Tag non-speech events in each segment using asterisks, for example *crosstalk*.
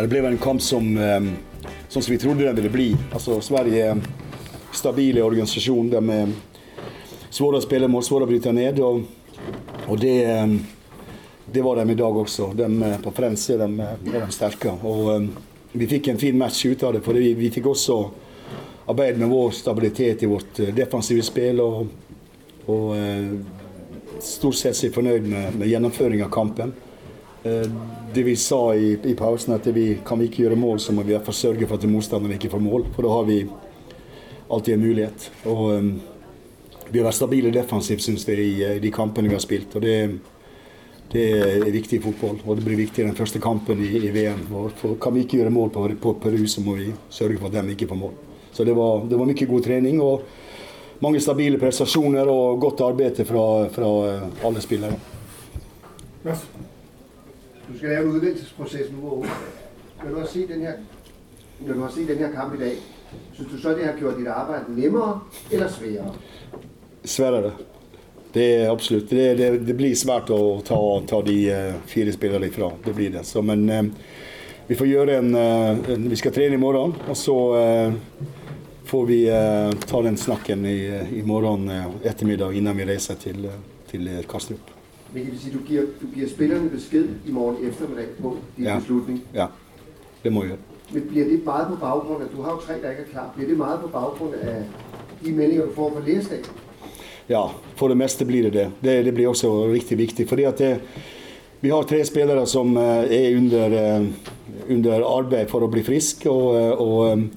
Det ble en kamp som, eh, sånn som vi trodde den ville bli. Altså, Sverige er stabile organisasjon. De er svåre å spille mot, svåre å bryte ned. Og, og det, eh, det, var de i dag også. De, på Frense de, er de sterke. Og vi fikk en fin match ut av det, for vi, vi fikk også arbeide med vår stabilitet i vårt defensive spill. og, og stort sett er fornøyd med, med gjennomføring av kampen. Eh, det vi sa i, i pausen, at vi kan vi ikke gjøre mål, så må vi i sørge for at motstanderen ikke får mål. For da har vi alltid en mulighet. Og um, vi har vært stabile defensivt, syns vi, i, i, de kampene vi har spilt. Og det, det, er viktig i fotball. Og det blir viktig i den første kampen i, i VM. For, kan vi ikke gjøre mål på, på Peru, så må vi sørge for at de ikke får mål. Så det var, det var mye god trening. og mange stabile prestasjoner og godt arbeid fra, fra alle spillere. Yes. Du skal lave en udvælgelsesproces nu, og når du har set den her, når du har set den her kamp i dag, synes du så, det har gjort dit arbeid nemmere eller sværere? Sværere. Det er absolutt. Det, det, det blir svært å ta, ta de uh, fire spillerne ifra. Det blir det. Så, men uh, vi får gjøre en, uh, en, Vi skal trene i morgen, og så får vi ta den snakken i, i morgen ettermiddag innan vi reiser til, til Kastrup. Men det vil sige, du giver, du giver spillerne besked i morgen eftermiddag på din ja. beslutning? Ja, det må jeg. Men bliver det meget på baggrund af, du har jo tre, der ikke er klar, bliver det meget på baggrund af de meldinger, du får fra lægersdagen? Ja, for det meste blir det det. Det, det blir også riktig viktig. fordi at det, vi har tre spillere som eh, er under, eh, under arbeid for å bli friske. Og, eh, og,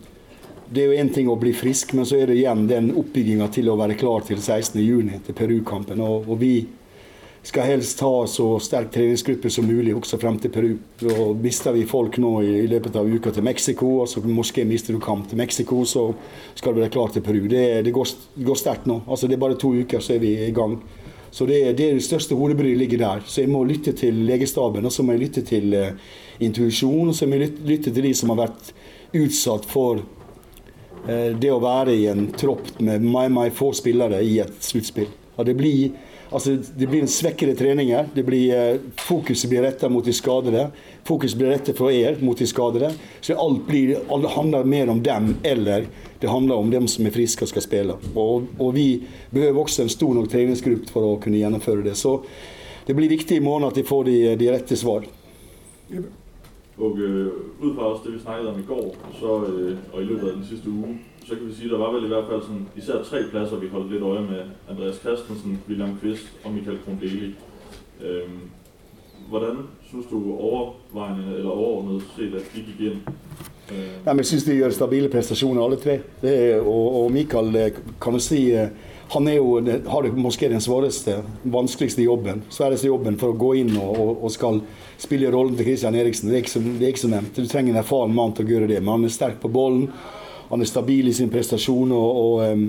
det er jo én ting å bli frisk, men så er det igjen den oppbygginga til å være klar til 16.6, til Peru-kampen. Og, og, vi skal helst ha så sterk treningsgruppe som mulig også frem til Peru. Og Mister vi folk nå i, i løpet av uka til Mexico, så måske mister du kamp til Mexico, så skal du være klar til Peru. Det, det går, går sterkt nå. Altså Det er bare to uker, så er vi i gang. Så det, det, det største hodebryet ligger der. Så jeg må lytte til legestaben, og så må jeg lytte til uh, intuisjon, og så må jeg lytte, til de som har vært utsatt for uh, det å være i en tropp med meg, få spillere i et sluttspill. Ja, det blir Altså, det blir en svekkede treninger. Blir, eh, fokuset blir retta mot de skadede. Fokuset blir rettet fra er mot de skadede. Så alt, blir, alt handler mer om dem, eller det handler om dem som er friske og skal spille. Og, og vi behøver også en stor nok treningsgruppe for å kunne gjennomføre det. Så det blir viktig i morgen at de får de, de rette svar. Og øh, ud fra også det, vi snakkede om i går, så, øh, og i løbet af den sidste uge, så kan vi sige, at der var vel i hvert fald sådan, især tre pladser, vi holdt lidt øje med. Andreas Christensen, William Kvist og Michael Krondeli. Øhm, hvordan synes du overvejende eller overordnet set, at de gik ind? Øh... Ja, men jeg synes de gjør stabile præstationer alle tre. Det, og, og Michael øh, kan man si øh, han er jo, har kanskje den svåreste, vanskeligste jobben. Sværeste jobben for å gå inn og, og, og skal spille rollen til Christian Eriksen. Det er ikke det er ikke så nevnt. Du trenger en erfaren mann til å gjøre det. Men han er sterk på bollen. Han er stabil i sin prestasjon. og, og um,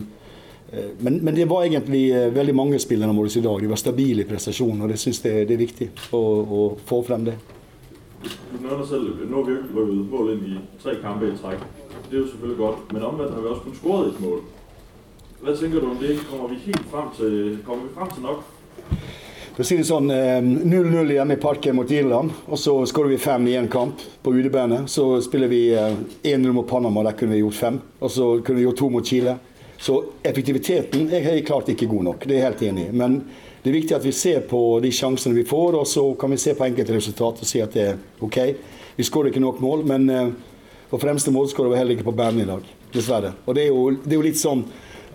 men, men, det var egentlig eh, veldig mange spillere våre i dag. De var stabile i prestasjonen, og det syns jeg det er viktig å, å få frem det. Nå har vi jo ikke inn i tre kampe i trekk. Det er jo selvfølgelig godt, men omvendt har vi også kun skåret et mål. Hva tenker du om det? Kommer vi helt frem til, kommer vi frem til nok? For å si det sånn, 0-0 eh, hjemme i Parken mot Irland, og så skårer vi fem i én kamp på udebane. Så spiller vi 1-0 eh, mot Panama, der kunne vi gjort fem. Og så kunne vi gjort to mot Chile. Så effektiviteten er klart ikke god nok, det er jeg helt enig i. Men det er viktig at vi ser på de sjansene vi får, og så kan vi se på enkelte resultat og si at det er OK. Vi skårer ikke nok mål, men uh, vår fremste målskårer var heller ikke på banen i dag, dessverre. Og det er, jo, det er jo litt sånn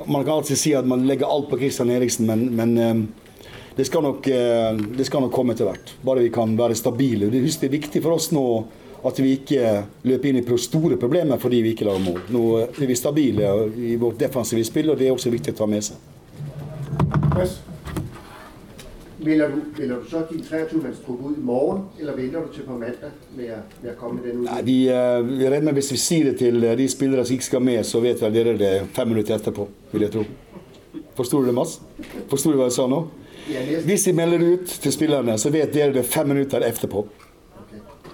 Man kan alltid si at man legger alt på Christian Eriksen, men, men uh, det skal, nok, eh, det skal nok komme etter hvert. Bare vi kan være stabile. Det er viktig for oss nå at vi ikke løper inn i store problemer fordi vi ikke lager mål. Nå er vi stabile i vårt defensive spill, og det er også viktig å ta med seg. Yes. Melder du, melder du så din 23-mandstruppe ut i morgen, eller venter du til på mandag med, med å komme med den ut? Nei, vi, vi regner med Hvis vi sier det til de spillere som ikke skal med, så vet vel dere det fem minutter etterpå, vil jeg tro. Forsto du det, Mads? Forsto du hva jeg sa nå? Hvis vi melder ut til spillerne, så vet dere det fem minutter etterpå.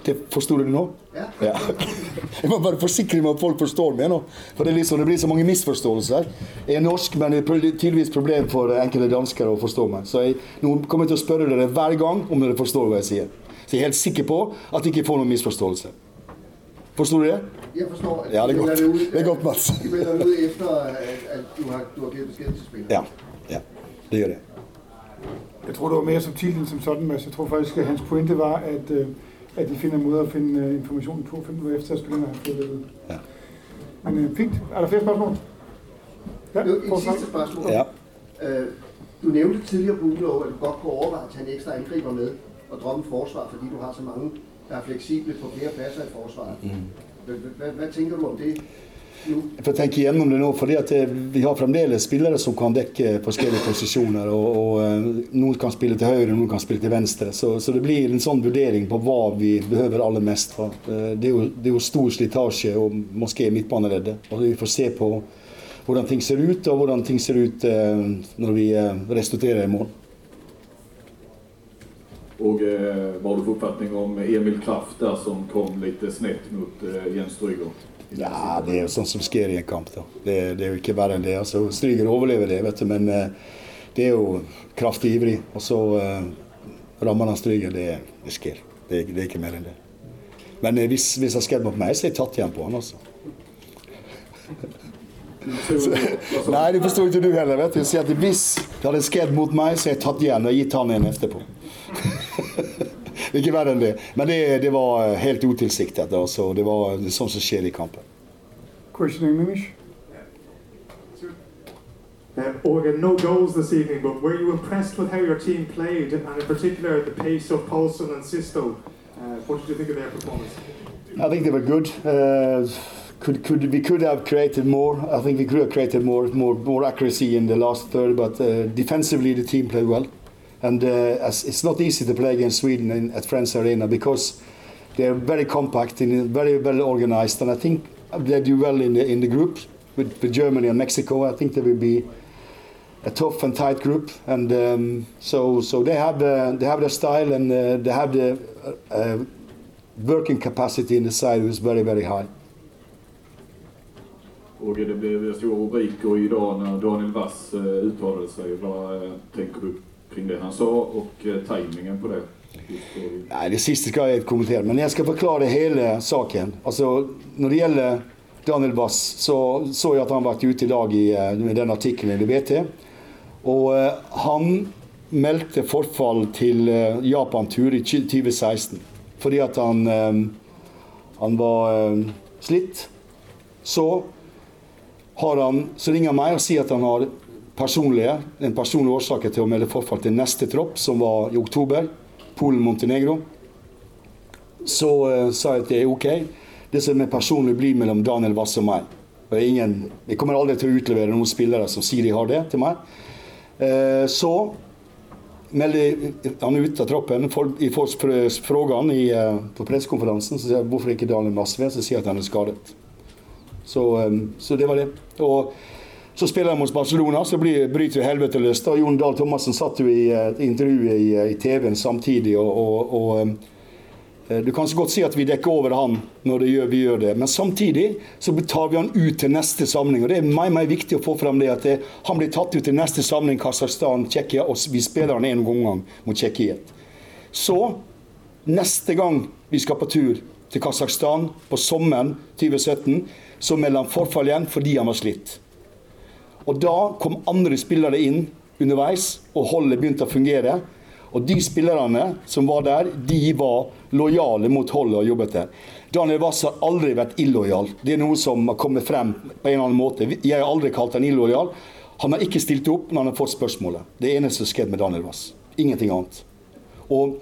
Det Forsto du det nå? Ja. ja. *laughs* Jeg må bare forsikre meg om at folk forstår meg nå. For det, liksom, det, blir så mange misforståelser. Jeg er norsk, men det er tydeligvis problem for enkelte danskere å forstå meg. Så jeg nå kommer til å spørre dere hver gang om dere forstår hva jeg sier. Så jeg er helt sikker på at jeg ikke får noen misforståelse. Forsto du det? Jeg forstår, Ja, det er godt. Det er godt, Mats. Melder at, at du, har, du til. Ja. ja. Det gjør det. Jeg tror, det var mer subtilt enn som sådan, Mads. Jeg tror faktisk, at hans pointe var, at, øh, at de finder en måde at finde øh, informationen på, fem minutter efter, at spillerne har fået det ud. Ja. Men øh, fint. Er der flere spørgsmål? Ja, et sidste spørgsmål. Ja. Øh, du nævnte tidligere på ugen, at du godt kunne overveje at tage en ekstra angriber med og drømme forsvar, fordi du har så mange, der er fleksible på flere pladser i forsvaret. Mm. Hvad, hvad, hvad tænker du om det Jeg får tenke igjennom det nå, fordi at vi har fremdeles spillere som kan dekke forskjellige posisjoner. og, og eh, Noen kan spille til høyre, noen kan spille til venstre. Så, så det blir en sånn vurdering på hva vi behøver aller mest. Eh, Det er jo, det er jo stor slitasje og måske midtbaneleddet. Og vi får se på hvordan ting ser ut, og hvordan ting ser ut eh, når vi restituerer i mål. Och eh, har du uppfattning om Emil Kraft der som kom litt snett mot eh, Jens Stryger? Ja, det er jo sånt som skjer i en kamp. da. Det, det er jo ikke verre enn det. altså Stryger overlever det, vet du, men eh, det er jo kraftig ivrig. Og så uh, rammer han Stryger. Det, det skjer. Det, det er ikke mer enn det. Men uh, hvis, hvis han skrev mot meg, så er jeg tatt igjen på han, altså. *laughs* Nei, det forsto ikke du heller. vet du. Jeg sier at Hvis det hadde skjedd mot meg, så er jeg tatt igjen og gitt han en etterpå. *laughs* ikke verre enn det. Men det, det var helt utilsiktet. Altså. Det var sånn som skjer i kampen. Question in English. Uh, Organ, no goals this evening, but were you impressed with how your team played, and in particular the pace of Paulson and Sisto? Uh, what did you think of their performance? I think they were good. Uh, could could we could have created more? I think we could have created more more more accuracy in the last third, but uh, defensively the team played well. And uh, it's not easy to play against Sweden in, at Friends Arena because they're very compact and very well organized. And I think they do well in the in the group with, with Germany and Mexico. I think they will be a tough and tight group, and um, so so they have uh, they have their style and uh, they have the uh, uh, working capacity in the side was very very high. Och det blev stora rubriker idag när Daniel Wass eh, uttalade sig. Vad eh, tänker du kring det han sa och timingen tajmingen på det? Nei, Det siste skal jeg kommentere, men jeg skal forklare hele saken. Altså, Når det gjelder Daniel Bass, så så jeg at han vært ute i dag i, eh, med den artikkelen i VT. Og uh, han meldte forfall til uh, Japan-tur i 2016 fordi at han, eh, han var eh, slitt. Så har han, så ringer han meg og sier at han har personlige, den personlige årsaken til å melde forfall til neste tropp, som var i oktober. Polen-Montenegro. Så uh, sa jeg at det er ok. Det som er personlig, blir mellom Daniel Wass og meg. Og ingen, jeg kommer aldri til å utlevere noen spillere som sier de har det, til meg. Uh, så melder han ut av troppen. I spørsmålene i, eh, på pressekonferansen så sier jeg hvorfor ikke Daniel Wass med, så sier jeg at han er skadet. Så, um, så det var det. Og så spiller de mot Barcelona, så blir, bryter helvete løs. da. Jon Dahl Thomassen satt jo i et intervju i, eh, i TV-en samtidig. og, og, og eh, du kan så godt si at vi dekker over han når gjør, vi gjør det, men samtidig så tar vi han ut til neste samling. og Det er meg, meg viktig å få fram det at det, han blir tatt ut til neste samling, Kasakhstan, Tsjekkia, og vi spiller han en gang mot Tsjekkia. Så neste gang vi skal på tur til Kasakhstan på sommeren 2017, så melder han forfall igjen fordi han var slitt. Og da kom andre spillere inn underveis, og holdet begynte å fungere. Og de spillerne som var der, de var lojale mot holdet og jobbet der. Daniel Wass har aldri vært illojal. Det er noe som har kommet frem på en eller annen måte. Jeg har aldri kalt han illojal. Han har ikke stilt opp når han har fått spørsmålet. Det eneste som skjedde med Daniel Wass. Ingenting annet. Og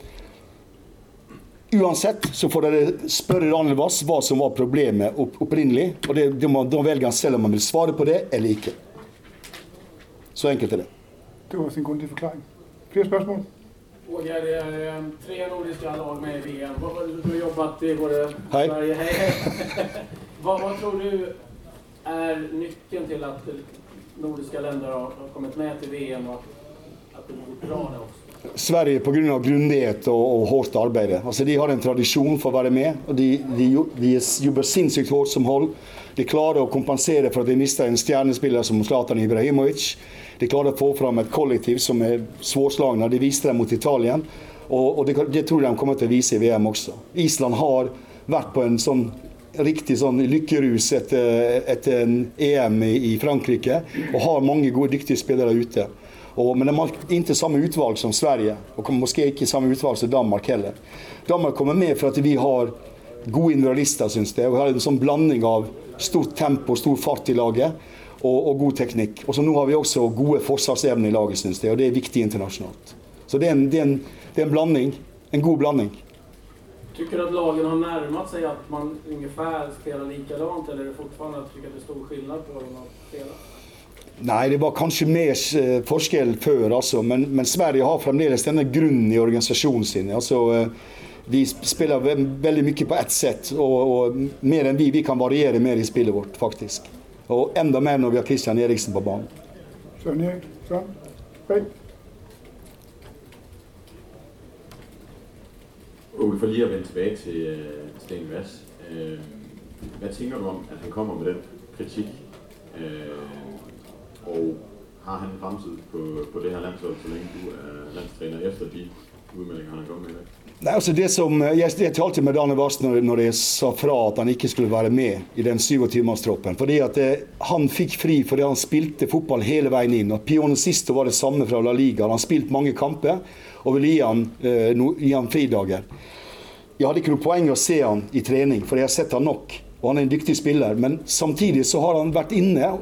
Uansett så får dere spørre Daniel Wass hva som var problemet opp opprinnelig. og Da velger han selv om han vil svare på det eller ikke. Så enkelt er det. Det var sin grundige forklaring. Flere spørsmål? Roger, eh, tre nordiske lag med i VM. Vad- Du har jobbat i både Hej. Sverige... Hej, *laughs* hva, vad, vad tror du er nyckeln til at nordiske länder har, kommet med til VM och att, att det går bra? Sverige pga. grundighet og, og hardt arbeid. Altså, de har en tradisjon for å være med. og De, de, de jobber sinnssykt hardt som hold. De klarer å kompensere for at de mister en stjernespiller som Zlatan Ibrahimovic. De klarer å få fram et kollektiv som er svårslagne. De viste det mot Italien. Og, og det, det tror jeg de kommer til å vise i VM også. Island har vært på en sånn riktig sånn lykkerus etter, etter en EM i, i Frankrike, og har mange gode, dyktige spillere ute. Og, men de har ikke samme utvalg som Sverige, og kanskje ikke samme utvalg som Danmark heller. Danmark kommer med for at vi har gode individualister, syns jeg. Vi har en sånn blanding av stort tempo, stor fart i laget og, og god teknikk. Og så nå har vi også gode forsvarsevner i laget, syns jeg, og det er viktig internasjonalt. Så det er, en, det, er en, det er en blanding. En god blanding. Tycker du at lagen har nærmet seg at man ungefär spelar likadant eller er det fortfarande att tycker att det er stor skillnad på dem att spela? Nei, det var kanskje mer eh, forskjell før, altså. Men, men, Sverige har fremdeles denne grunnen i organisasjonen sin. Altså, vi spiller ve veldig mye på ett sett, og, og, mer enn vi. Vi kan variere mer i spillet vårt, faktisk. Og enda mer når vi har Christian Eriksen på banen. Søren. Hei. Åke, for lige at vende tilbage til øh, Sten Vass. Øh, hvad tænker du om, at han kommer med den kritik? Øh, og har han en fremtid på, på det her landshold, så længe du er landstræner efter de kommet med i dag? Nei, altså det som, jeg, jeg talte med Daniel Vars når, jeg sa fra at han ikke skulle være med i den 27-mannstroppen. fordi at det, Han fikk fri fordi han spilte fotball hele veien inn. og Pione Sisto var det samme fra La Liga. Han har spilt mange kamper og ville gi han, eh, no, gi han fridager. Jeg hadde ikke noe poeng å se han i trening, for jeg har sett han nok. Og han er en dyktig spiller. Men samtidig så har han vært inne,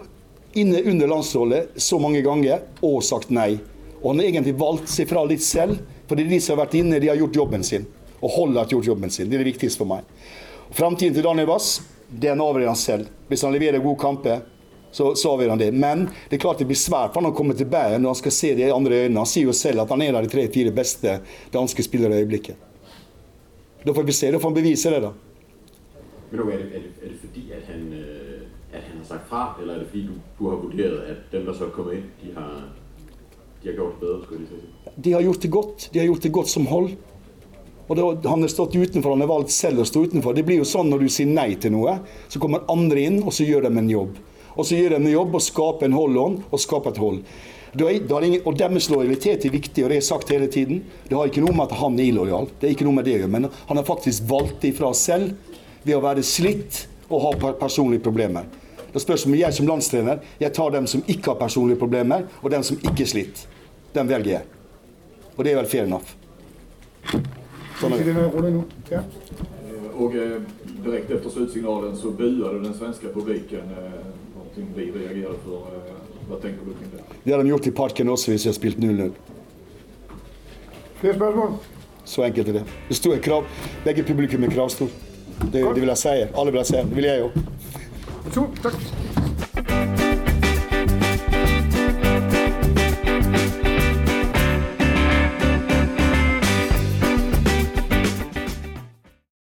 inne under landslaget så mange ganger og sagt nei. Og han har egentlig valgt seg fra litt selv. Fordi de som har vært inne, de har gjort jobben sin. Og holder har gjort jobben sin. Det er det viktigste for meg. Framtiden til Daniel Wass, det er han avgjør selv. Hvis han leverer gode kamper, så, så avgjør han det. Men det er klart det blir svært for han å komme til Bayern når han skal se det i andre øynene. Han sier jo selv at han er av de tre-fire beste danske spillere i øyeblikket. Da får vi se. Da får han bevise det, da. Men er det, er, det, er det fordi, at han, øh, at han har sagt fra, eller er det fordi, du, du har vurderet, at dem, som har kommer inn, de har, de har gjort det bedre, skulle jeg si? De har gjort det godt. De har gjort det godt som hold. Og da, Han har stått utenfor, han har valgt selv å stå utenfor. Det blir jo sånn når du sier nei til noe, så kommer andre inn, og så gjør de en jobb. Og så gjør de en jobb og skaper en hold-on og skaper et hold. Da er, da er ingen, og Deres lojalitet er viktig, og det er sagt hele tiden. Det har ikke noe med at han er illojal, det er ikke noe med det å gjøre. Men han har faktisk valgt det ifra selv ved å være slitt og ha personlige problemer. Det spørs om jeg som landstrener jeg tar dem som ikke har personlige problemer, og dem som ikke sliter. slitt. Den velger jeg. Og det er vel fair enough. Sånn er det. Og Och eh, direkt efter slutsignalen så buade den svenske publiken. Noe vi reagerade for. Eh, vad du kring det? Det har de gjort i parken også hvis jeg har spilt 0-0. Flere spørsmål? Så enkelt er det. Det sto et krav. Begge publikum er kravstor. Det, det vil jeg si. Alle vil jeg si. Det vil jeg òg. To, takk.